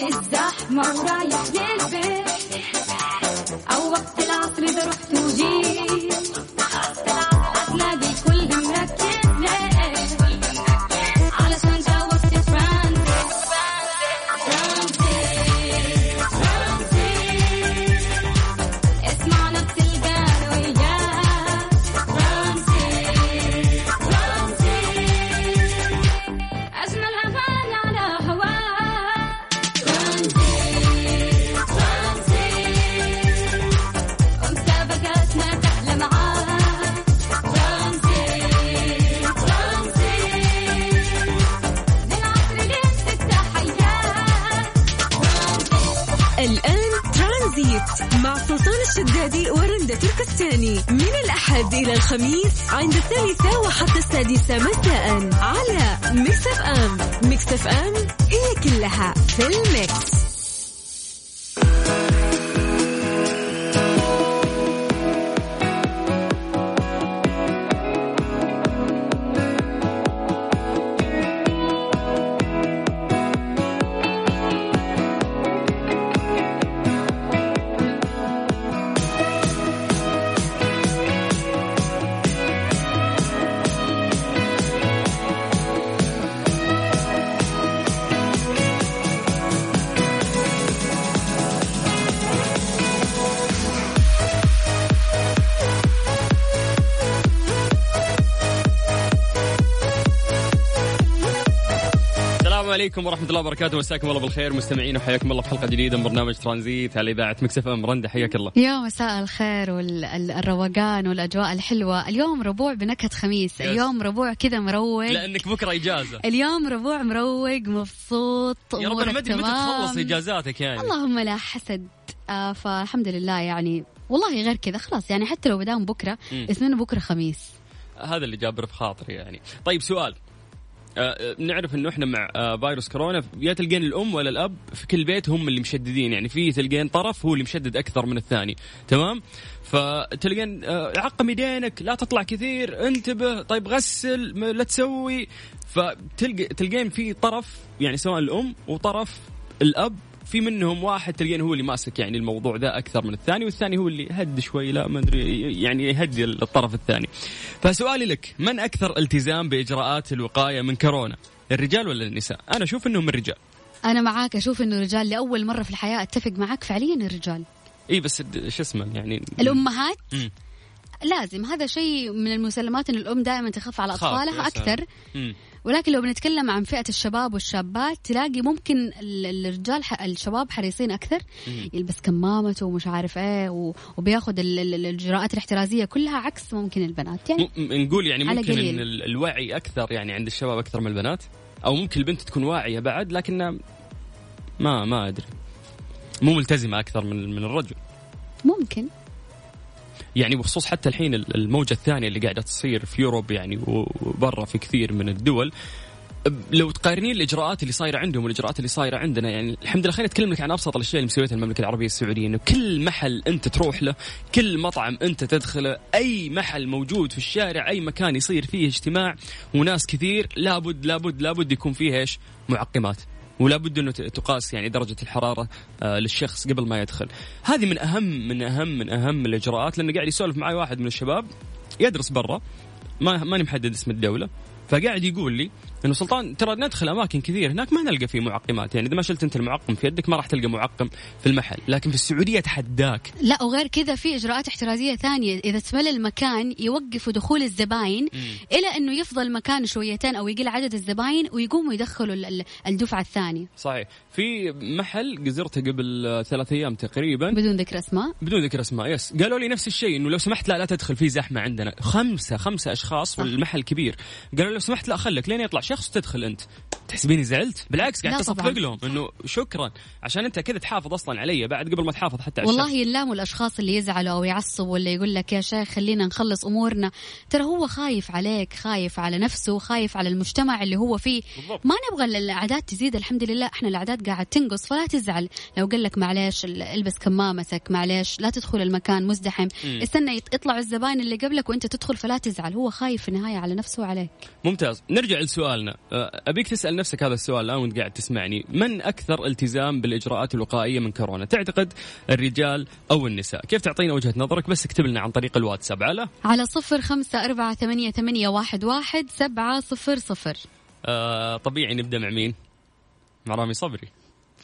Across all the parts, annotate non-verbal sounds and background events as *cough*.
الزحمة ورايح للبيت. أو وقت العصر إذا رحت الأحد إلى الخميس عند الثالثة وحتى السادسة مساء على ميكس أف أم ميكس أف أم هي كلها في الميكس. عليكم ورحمة الله وبركاته. مساكم الله بالخير. مستمعين وحياكم الله في حلقة جديدة من برنامج ترانزيت. على إذاعة مكسف أم. رندا حياك الله. يا مساء الخير والروقان والأجواء الحلوة. اليوم ربوع بنكهة خميس. اليوم ربوع كذا مروق. لأنك بكرة إجازة. اليوم ربوع مروق مبسوط يا رب أنا ما أدري متى. تخلص إجازاتك يعني؟ اللهم لا حسد. آه فالحمد لله يعني والله غير كذا. خلاص يعني حتى لو بدام مم. اسمنا بكرة خميس. هذا اللي جابر في خاطري يعني. طيب سؤال. نعرف إنه إحنا مع آه، فيروس كورونا. يا تلقين الأم ولا الأب في كل بيت هم اللي مشددين. يعني في تلقين طرف هو اللي مشدد أكثر من الثاني. تمام؟ فتلقين آه، عقم يدينك لا تطلع كثير انتبه طيب غسل لا تسوي. فتلقى تلقين في طرف يعني سواء الأم وطرف الأب في منهم واحد تلقين هو اللي ماسك يعني الموضوع ذا أكثر من الثاني والثاني هو اللي هد شوي لا ما أدري يعني يهدي الطرف الثاني. فسؤالي لك من أكثر التزام بإجراءات الوقاية من كورونا؟ الرجال ولا النساء؟ أنا أشوف إنهم الرجال. أنا معاك أشوف إنه الرجال لأول مرة في الحياة أتفق معاك فعليا الرجال إي بس شو اسمه يعني الأمهات مم. لازم هذا شيء من المسلمات إن الأم دائما تخاف على أطفالها. أكثر مم. ولكن لو بنتكلم عن فئة الشباب والشابات تلاقي ممكن ال- الرجال ح- الشباب حريصين أكثر. يلبس كمامته ومش عارف إيه و- وبياخد ال- ال- الإجراءات الاحترازية كلها عكس ممكن البنات. يعني م- نقول يعني ممكن ال- الوعي أكثر يعني عند الشباب أكثر من البنات أو ممكن البنت تكون واعية بعد لكنها ما ما أدري. مو ملتزمة أكثر من من الرجل. ممكن. يعني بخصوص حتى الحين ال- الموجة الثانية اللي قاعدة تصير في يوروب يعني وبرا في كثير من الدول. لو تقارنين الإجراءات اللي صايرة عندهم والإجراءات اللي صايرة عندنا يعني الحمد لله خلينا نتكلم لك عن أبسط الأشياء اللي مسويتها المملكة العربية السعودية إنه كل محل أنت تروح له كل مطعم أنت تدخله أي محل موجود في الشارع أي مكان يصير فيه اجتماع وناس كثير لابد لابد لابد يكون فيه إيش؟ معقمات. ولا بد أنه تقاس يعني درجة الحرارة آه للشخص قبل ما يدخل. هذه من أهم من أهم من أهم الإجراءات لأنه قاعد يسولف معي واحد من الشباب يدرس برا ما ماني محدد اسم الدولة فقاعد يقول لي انه سلطان ترى ندخل أماكن كثير هناك ما نلقى فيه معقمات. يعني إذا ما شلت أنت المعقم في يدك ما راح تلقى معقم في المحل. لكن في السعودية اتحداك لا وغير كذا في إجراءات احترازية ثانية. إذا تملى المكان يوقفوا دخول الزباين إلى أنه يفضل مكان شويتين أو يقل عدد الزباين ويقوموا يدخلوا ال- ال- الدفعة الثانية. صحيح. في محل زرته قبل ثلاث أيام تقريبا. بدون ذكر أسماء. بدون ذكر أسماء يس قالوا لي نفس الشيء إنه لو سمحت لا لا تدخل في زحمة عندنا. خمسة خمسة أشخاص والمحل كبير. قالوا لو سمحت لا خلك لين يطلع شخص تدخل انت. تحسبيني زعلت؟ بالعكس قاعد تصفق. لهم إنه شكرا. عشان أنت كذا تحافظ أصلا علي بعد قبل ما تحافظ حتى على والله. يلاموا الأشخاص اللي يزعلوا أو يعصبوا ولا يقول لك يا شيخ خلينا نخلص أمورنا. ترى هو خايف عليك خايف على نفسه خايف على المجتمع اللي هو فيه. بالضبط. ما نبغى الأعداد تزيد الحمد لله إحنا الأعداد قاعد تنقص فلا تزعل. لو قال لك معليش ال- البس كمامتك معليش لا تدخل المكان مزدحم. مم. استنى يط- يطلعوا الزباين اللي قبلك وأنت تدخل فلا تزعل. هو خايف في النهاية على نفسه وعليك. ممتاز. نرجع لسؤالنا سؤالنا. آه، أبيك تسأل نفسك هذا السؤال الآن وأنت قاعد تسمعني. من أكثر التزام بالإجراءات الوقائية من كورونا؟ تعتقد الرجال أو النساء؟ كيف تعطينا وجهة نظرك؟ بس اكتب لنا عن طريق الواتساب. على؟ على صفر خمسة أربعة ثمانية, ثمانية واحد, واحد سبعة صفر صفر. آه طبيعي نبدأ مع مين؟ مع رامي صبري.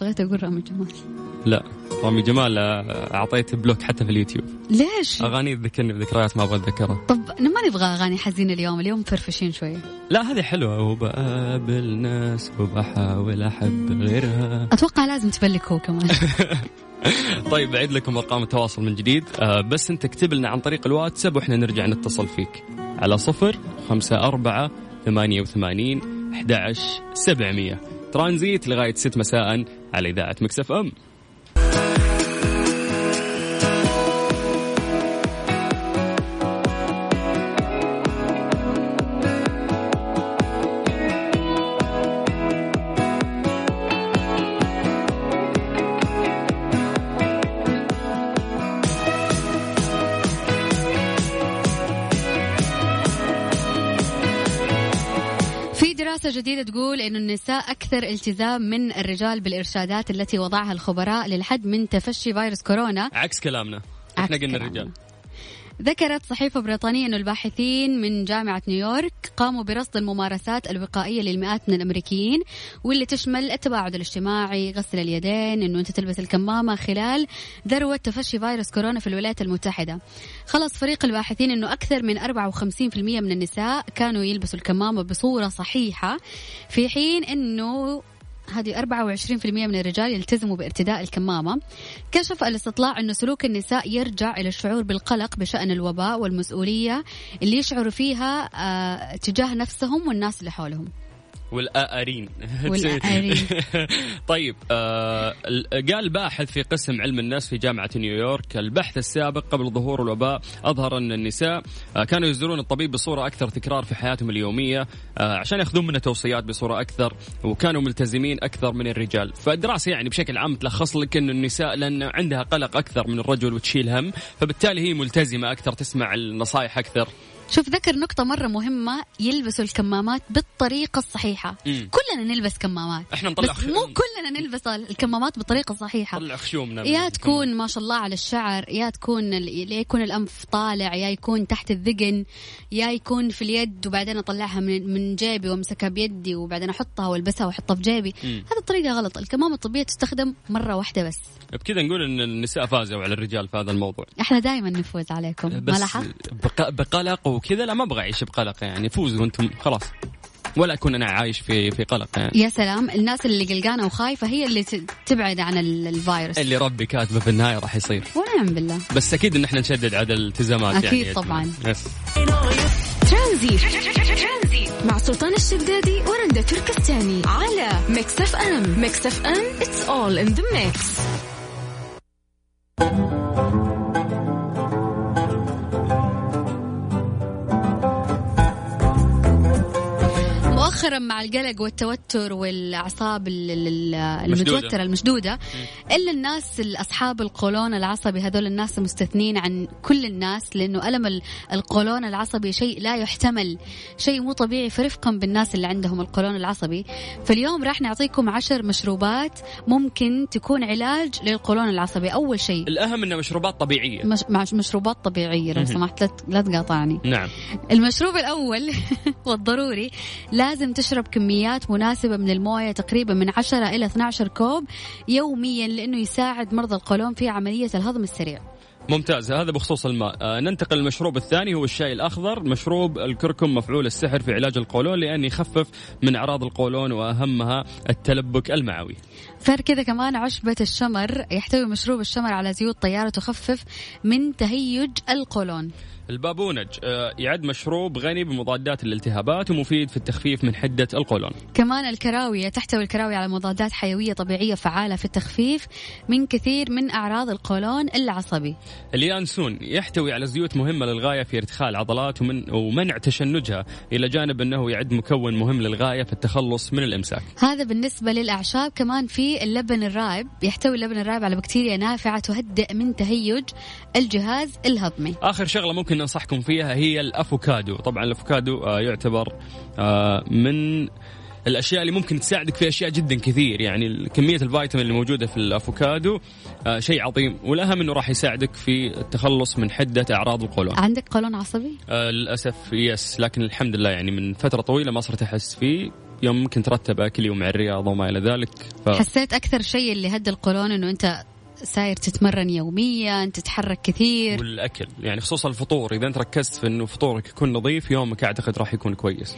بغيت أقول رامي جمال. لا رامي جمال آه، اعطيته بلوك حتى في اليوتيوب. ليش؟ أغاني تذكرني بذكريات ما أبغى أتذكرها. طب ما نبغى أغاني حزينة اليوم اليوم فرفشين شوية. لا هذه حلوة. وبقابل ناس وبحاول أحب غيرها. أتوقع لازم تبلك هو كمان. *laughs* طيب بعيد لكم أرقام التواصل من جديد. آه بس أنت اكتب لنا عن طريق الواتساب وإحنا نرجع نتصل فيك. على صفر خمسة أربعة ثمانية وثمانين أحد سبعمية. ترانزيت لغاية ست مساء على إذاعة مكسف أم. جديدة تقول إنه النساء أكثر التزام من الرجال بالإرشادات التي وضعها الخبراء للحد من تفشي فيروس كورونا. عكس كلامنا. إحنا قلنا. الرجال. ذكرت صحيفة بريطانية أن الباحثين من جامعة نيويورك قاموا برصد الممارسات الوقائية للمئات من الأمريكيين واللي تشمل التباعد الاجتماعي غسل اليدين أنه أنت تلبس الكمامة خلال ذروة تفشي فيروس كورونا في الولايات المتحدة. خلص فريق الباحثين أنه أكثر من 54% من النساء كانوا يلبسوا الكمامة بصورة صحيحة في حين أنه هذه 24% من الرجال يلتزموا بارتداء الكمامة. كشف الاستطلاع أن سلوك النساء يرجع إلى الشعور بالقلق بشأن الوباء والمسؤولية اللي يشعروا فيها آه تجاه نفسهم والناس اللي حولهم. والآرين. *laughs* والآرين. *laughs* طيب آه قال باحث في قسم علم النفس في جامعة نيويورك البحث السابق قبل ظهور الوباء أظهر أن النساء آه كانوا يزورون الطبيب بصورة أكثر تكرار في حياتهم اليومية آه عشان يأخذون منه توصيات بصورة أكثر وكانوا ملتزمين أكثر من الرجال. فالدراسة يعني بشكل عام تلخص لك أن النساء لأن عندها قلق أكثر من الرجل وتشيل هم فبالتالي هي ملتزمة أكثر تسمع النصائح أكثر. شوف ذكر نقطة مرة مهمة يلبسوا الكمامات بالطريقة الصحيحة. مم. كلنا نلبس كمامات. إحنا نطلع بس مو كلنا نلبس الكمامات بالطريقة الصحيحة. نطلع خشومنا من يا. تكون ما شاء الله على الشعر يا تكون ال- يا يكون الأنف طالع يا يكون تحت الذقن يا يكون في اليد وبعدين أطلعها من من جيبي وأمسكها بيدي وبعدين أحطها وألبسها وأحطها في جيبي. مم. هذه الطريقة غلط. الكمامة الطبية تستخدم مرة واحدة بس. بكذا نقول إن النساء فازوا على الرجال في هذا الموضوع. إحنا دائما نفوز عليكم. ما بس لاحظت؟ بق- بقلق وكذا لا ما أبغى أعيش بقلق يعني فوزوا وأنتم خلاص. ولا أكون أنا عايش في في قلق يعني. يا سلام الناس اللي قلقانة وخايفة هي اللي ت- تبعد عن ال- الفيروس. اللي ربي كاتبه في النهاية راح يصير. ونعم بالله. بس أكيد إن إحنا نشدد على الالتزامات أكيد يعني. يا جماعة. طبعاً. يس. ترانزيت. مع سلطان الشدادي ورندا تركستاني على ميكس أف أم. ميكس أف أم it's all in the mix. مؤخرا مع القلق والتوتر والأعصاب. المتوترة المشدودة. إلا الناس اصحاب القولون العصبي هذول الناس مستثنين عن كل الناس لأنه ألم ال- القولون العصبي شيء لا يحتمل شيء مو طبيعي فرفقا بالناس اللي عندهم القولون العصبي. فاليوم راح نعطيكم عشر مشروبات ممكن تكون علاج للقولون العصبي. أول شيء الأهم انها مشروبات طبيعية. مش مشروبات طبيعية لو. سمحت لا تقاطعني. نعم. المشروب الأول *laughs* والضروري لازم تشرب كميات مناسبة من الموية تقريبا من 10 إلى 12 كوب يوميا لأنه يساعد مرضى القولون في عملية الهضم السريع. ممتاز هذا بخصوص الماء. آه ننتقل للمشروب الثاني هو الشاي الأخضر. مشروب الكركم مفعول السحر في علاج القولون لأن يخفف من أعراض القولون وأهمها التلبك المعوي. غير كذا كمان عشبة الشمر يحتوي مشروب الشمر على زيوت طيارة تخفف من تهيج القولون. البابونج آه يعد مشروب غني بمضادات الالتهابات ومفيد في التخفيف من حدة القولون. كمان الكراوية تحتوي الكراوية على مضادات حيوية طبيعية فعالة في التخفيف من كثير من أعراض القولون العصبي. اليانسون يحتوي على زيوت مهمة للغاية في ارتخاء العضلات ومن ومنع تشنجها إلى جانب أنه يعد مكون مهم للغاية في التخلص من الإمساك. هذا بالنسبة للأعشاب. كمان في اللبن الرايب يحتوي اللبن الرايب على بكتيريا نافعة تهدئ من تهيج الجهاز الهضمي. آخر شغلة ممكن ننصحكم فيها هي الأفوكادو. طبعا الأفوكادو آه، يعتبر آه، من الأشياء اللي ممكن تساعدك في أشياء جدا كثير. يعني كمية الفيتامين اللي موجودة في الأفوكادو آه، شيء عظيم والاهم إنه راح يساعدك في التخلص من حدة أعراض القولون. عندك قولون عصبي؟ للأسف yes لكن الحمد لله يعني من فترة طويلة ما صرت أحس فيه. يوم ممكن ترتب اكلي ومع الرياضه وما إلى ذلك ف... حسيت أكثر شيء اللي هد القولون إنه أنت ساير تتمرن يوميا تتحرك كثير. والأكل يعني خصوصا الفطور إذا أنت ركزت في إنه فطورك يكون نظيف يومك أعتقد راح يكون كويس.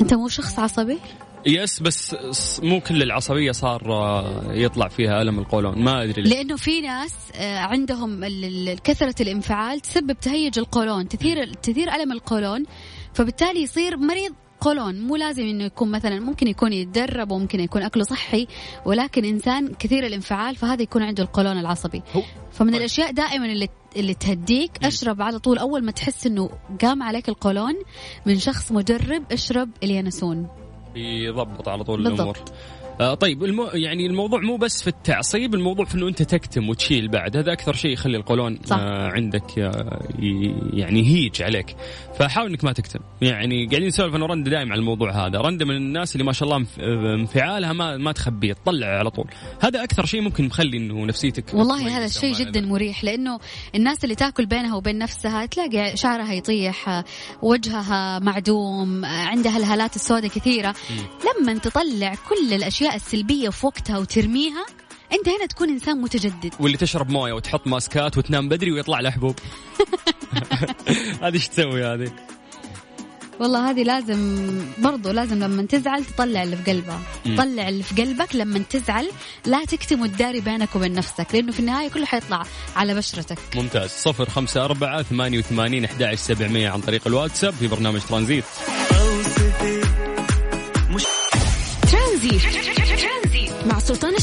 أنت مو شخص عصبي؟ يس بس مو كل العصبية صار آه، يطلع فيها ألم القولون. ما أدري ليش. لأنه في ناس آه، عندهم كثرة الانفعال تسبب تهيج القولون تثير تثير ألم القولون فبالتالي يصير مريض قولون مو لازم إنه يكون مثلا ممكن يكون يتدرب وممكن يكون أكله صحي ولكن إنسان كثير الانفعال فهذا يكون عنده القولون العصبي فمن طيب. الأشياء دائما اللي اللي تهديك أشرب على طول أول ما تحس إنه قام عليك القولون من شخص مجرب اشرب اليانسون يضبط على طول بالضبط. الأمور آه طيب المو يعني الموضوع مو بس في التعصيب الموضوع في إنه أنت تكتم وتشيل بعد هذا أكثر شيء يخلي القولون صح. آه عندك آه ي- يعني يهيج عليك. فحاول إنك ما تكتم. يعني قاعدين نسولف أنا ورندا دائما على الموضوع هذا. رندا من الناس اللي ما شاء الله انف- انفعالها ما ما تخبيه تطلع على طول. هذا أكثر شيء ممكن مخلي إنه نفسيتك والله هذا الشيء جدا ذلك. مريح لأنه الناس اللي تأكل بينها وبين نفسها تلاقي شعرها يطيح آه، وجهها معدوم آه، عندها الهالات السوداء كثيرة. لما تطلع كل الأشياء السلبية في وقتها وترميها أنت هنا تكون إنسان متجدد. واللي تشرب موية وتحط ماسكات وتنام بدري ويطلع له حبوب. *laughs* هذه إيش تسوي هذه؟ والله هذه لازم برضو لازم لما تزعل تطلع اللي في قلبها مم. طلع اللي في قلبك لما تزعل لا تكتم وتداري بينك وبين نفسك لأنه في النهاية كله حيطلع على بشرتك. ممتاز. صفر خمسة أربعة ثمانية وثمانين أحد سبعمية عن طريق الواتساب في برنامج ترانزيت.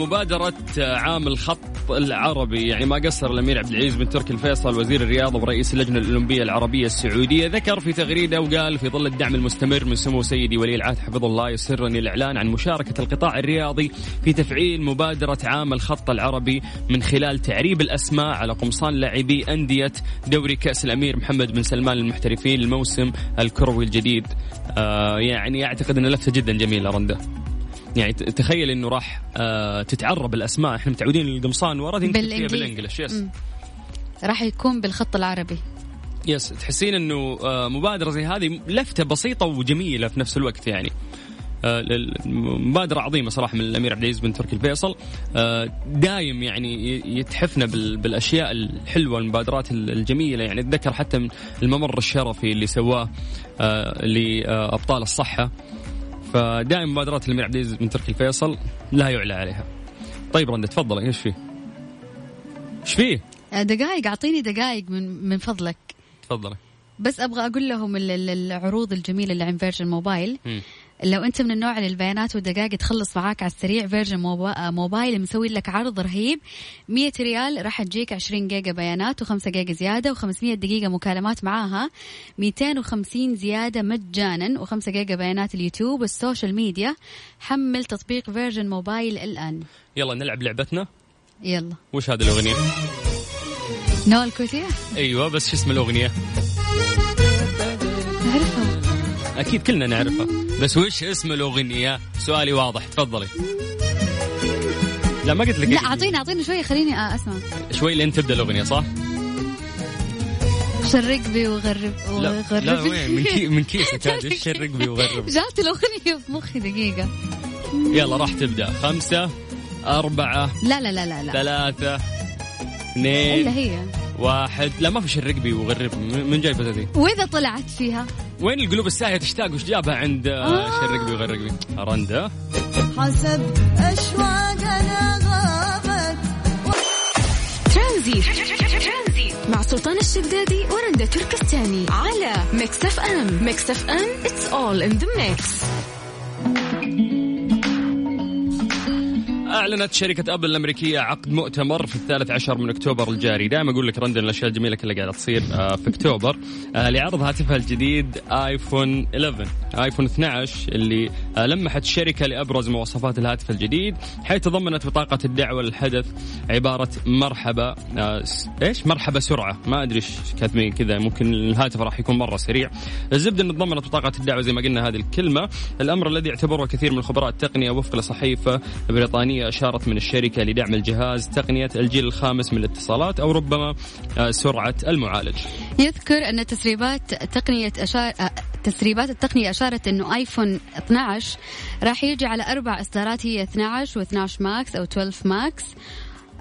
مبادرة عام الخط العربي يعني ما قصر الأمير عبد العزيز بن تركي الفيصل وزير الرياضة ورئيس اللجنة الأولمبية العربية السعودية. ذكر في تغريدة وقال في ظل الدعم المستمر من سمو سيدي ولي العهد حفظه الله يسرني الإعلان عن مشاركة القطاع الرياضي في تفعيل مبادرة عام الخط العربي من خلال تعريب الأسماء على قمصان لاعبي أندية دوري كأس الأمير محمد بن سلمان للمحترفين الموسم الكروي الجديد. آه يعني أعتقد أنه لفتة جدا جميلة رنده يعني تخيل إنه راح آه تتعرب الأسماء. إحنا متعودين القمصان ورا. بالانجلش يس. راح يكون بالخط العربي. يس تحسين إنه آه مبادرة زي هذه لفتة بسيطة وجميلة في نفس الوقت يعني. آه، مبادرة عظيمة صراحة من الأمير عبد العزيز بن تركي الفيصل. دايم يعني يتحفنا بال- بالأشياء الحلوة المبادرات ال- الجميلة. يعني أتذكر حتى من الممر الشرفي اللي سواه لأبطال الصحة. فدائما مبادرات الأمير عبد العزيز بن تركي الفيصل لا يعلى عليها طيب رندة تفضلي إيش فيه؟ إيش فيه؟ آه، دقائق أعطيني دقائق من من فضلك تفضلي بس أبغى أقول لهم ال- ال- العروض الجميلة اللي عند فيرجن موبايل مم. لو أنت من النوع اللي البيانات والدقائق تخلص معاك على السريع فيرجن آه، موبايل مسوي لك عرض رهيب. 100 ريال راح تجيك 20 جيجا بيانات و5 جيجا زيادة و500 دقيقة مكالمات معاها. 250 زيادة مجانا و5 جيجا بيانات اليوتيوب والسوشيال ميديا. حمل تطبيق فيرجن موبايل الآن. يلا نلعب لعبتنا. يلا. وش هذه الأغنية؟ نوال الكويتية؟ أيوه بس شو اسم الأغنية؟ نعرفها. أكيد كلنا نعرفها. بس وش اسم الأغنية؟ سؤالي واضح تفضلي. لا ما قلت لك لا اعطيني أعطيني شوية خليني آه، أسمع. شوي لين تبدأ الأغنية صح؟ شرق وغرب لا وغرب لا وين؟ من, كي من كيسك *laughs* إيش شرق بي وغرب؟ جات الأغنية في مخي دقيقة. يلا راح تبدأ. خمسة أربعة لا لا لا لا لا. ثلاثة إلا اثنين هي. واحد. لا ما في شرق بي وغرب. من جايبة ذي وإذا طلعت فيها؟ وين القلوب الساهية تشتاق؟ وش جابها عند آه، آه. شرق بي وغرب بي رندا حسب أشواقنا غابت. ترانزيت. مع سلطان الشدادي ورندا تركستاني. على ميكس أف أم. ميكس أف أم it's all in the mix. أعلنت شركة أبل الأمريكية عقد مؤتمر في الثالث عشر من أكتوبر الجاري. دائما أقول لك رندا الأشياء الجميلة كلها قاعدة تصير آه، في أكتوبر. آه، لعرض هاتفها الجديد آيفون 11 آيفون 12 اللي آه، لمحت الشركة لأبرز مواصفات الهاتف الجديد حيث تضمنت بطاقة الدعوة للحدث عبارة مرحبا إيش؟ مرحبا سرعة. ما أدري إيش كاتبين كذا. ممكن الهاتف راح يكون مرة سريع. الزبدة أنه تضمنت بطاقة الدعوة زي ما قلنا هذه الكلمة. الأمر الذي يعتبره كثير من خبراء التقنية وفق لصحيفة بريطانية أشارت من الشركة لدعم الجهاز تقنية الجيل الخامس من الاتصالات أو ربما آه، سرعة المعالج. يذكر أن تسريبات تقنية أشار آه، تسريبات التقنية أشارت أنه آيفون 12 راح يجي على أربع إصدارات هي 12 و12 max أو 12 max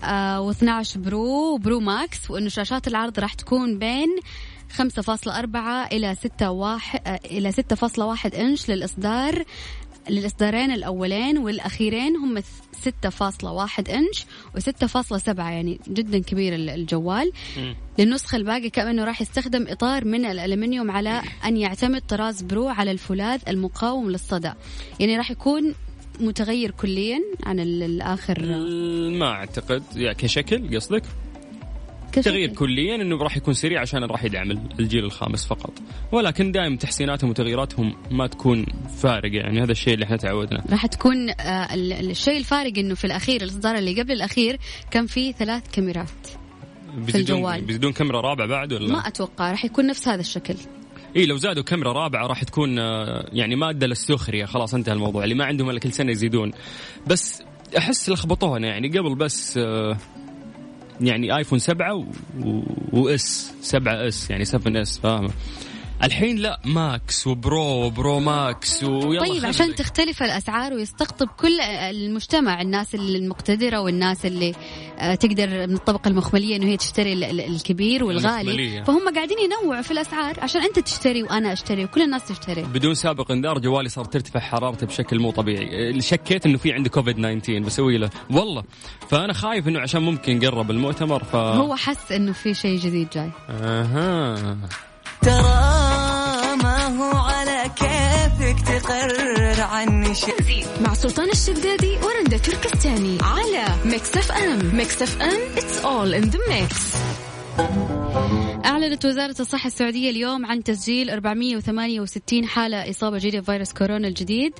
آه و12 pro و pro max وأنه شاشات العرض راح تكون بين 5.4 إلى 6 واحد آه، إلى 6.1 إنش للإصدار للإصدارين الأولين والأخيرين هم 6.1 إنش و6.7 يعني جدا كبير ال- الجوال. للنسخة الباقي كأنه راح يستخدم إطار من الألمنيوم على أن يعتمد طراز برو على الفولاذ المقاوم للصدى. يعني راح يكون متغير كليا عن ال- الآخر. ما أعتقد. يعني كشكل قصدك. تغيير كليا إنه راح يكون سريع عشان راح يدعم الجيل الخامس فقط. ولكن دائما تحسيناتهم وتغييراتهم ما تكون فارقة. يعني هذا الشيء اللي إحنا تعودنا راح تكون آه، ال- ال- الشيء الفارق إنه في الأخير الاصدار اللي قبل الأخير كان فيه ثلاث كاميرات بيزيدون الجوال. بيزيدون كاميرا رابعة بعد ولا؟ ما أتوقع راح يكون نفس هذا الشكل. اي لو زادوا كاميرا رابعة راح تكون آه، يعني مادة للسخرية. خلاص انتهى الموضوع. اللي ما عندهم إلا كل سنة يزيدون. بس أحس لخبطونا. يعني قبل بس آه، يعني آيفون 7 و... و S 7 S يعني 7 S فاهمة؟ الحين لا max و pro و pro max ويلا طيب عشان لك. تختلف الأسعار ويستقطب كل المجتمع الناس المقتدرة والناس اللي آه، تقدر من الطبقة المخملية إنه هي تشتري ال- ال- الكبير والغالي المخملية. فهم قاعدين ينوعوا في الأسعار عشان أنت تشتري وأنا أشتري وكل الناس تشتري. بدون سابق انذار جوالي صار ترتفع حرارته بشكل مو طبيعي. شكيت إنه في عندي كوفيد 19 بسوي له. والله. فأنا خايف إنه عشان ممكن قرب المؤتمر ف هو حس إنه في شيء جديد جاي. أها. ترى هو على كيفك تقرر عني شيء مع سلطان الشدادي ورندا تركستاني على ميكس اف ام. ميكس اف ام it's all in the mix. أعلنت وزارة الصحة السعودية اليوم عن تسجيل 468 حالة إصابة جديدة بفيروس كورونا الجديد.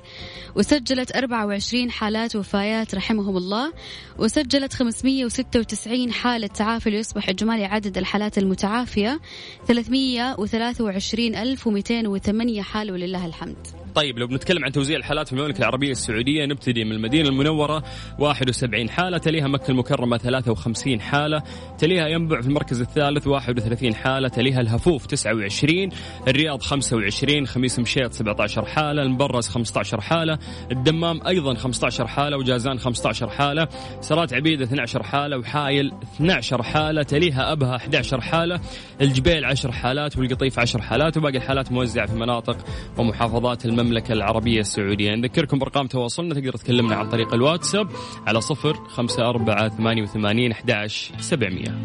وسجلت 24 حالات وفيات رحمهم الله. وسجلت 596 حالة تعافي ليصبح إجمالي عدد الحالات المتعافية. 321208 حالة ولله الحمد. طيب لو بنتكلم عن توزيع الحالات في المملكة العربية السعودية نبتدي من المدينة المنورة 71 حالة تليها مكة المكرمة 53 حالة تليها ينبع في المركز الثالث 31 حالة تليها الهفوف 29 الرياض 25 خميس مشيط 17 حالة المبرز 15 حالة الدمام أيضا 15 حالة وجازان 15 حالة سرات عبيد 12 حالة وحايل 12 حالة تليها أبها 11 حالة الجبيل 10 حالات والقطيف 10 حالات وباقي الحالات موزعة في مناطق ومحافظات المملكة. العربية السعودية. نذكركم بأرقام تواصلنا تقدر تكلمنا عن طريق الواتساب على صفر خمسة أربعة ثمانية وثمانين أحداش سبعمية.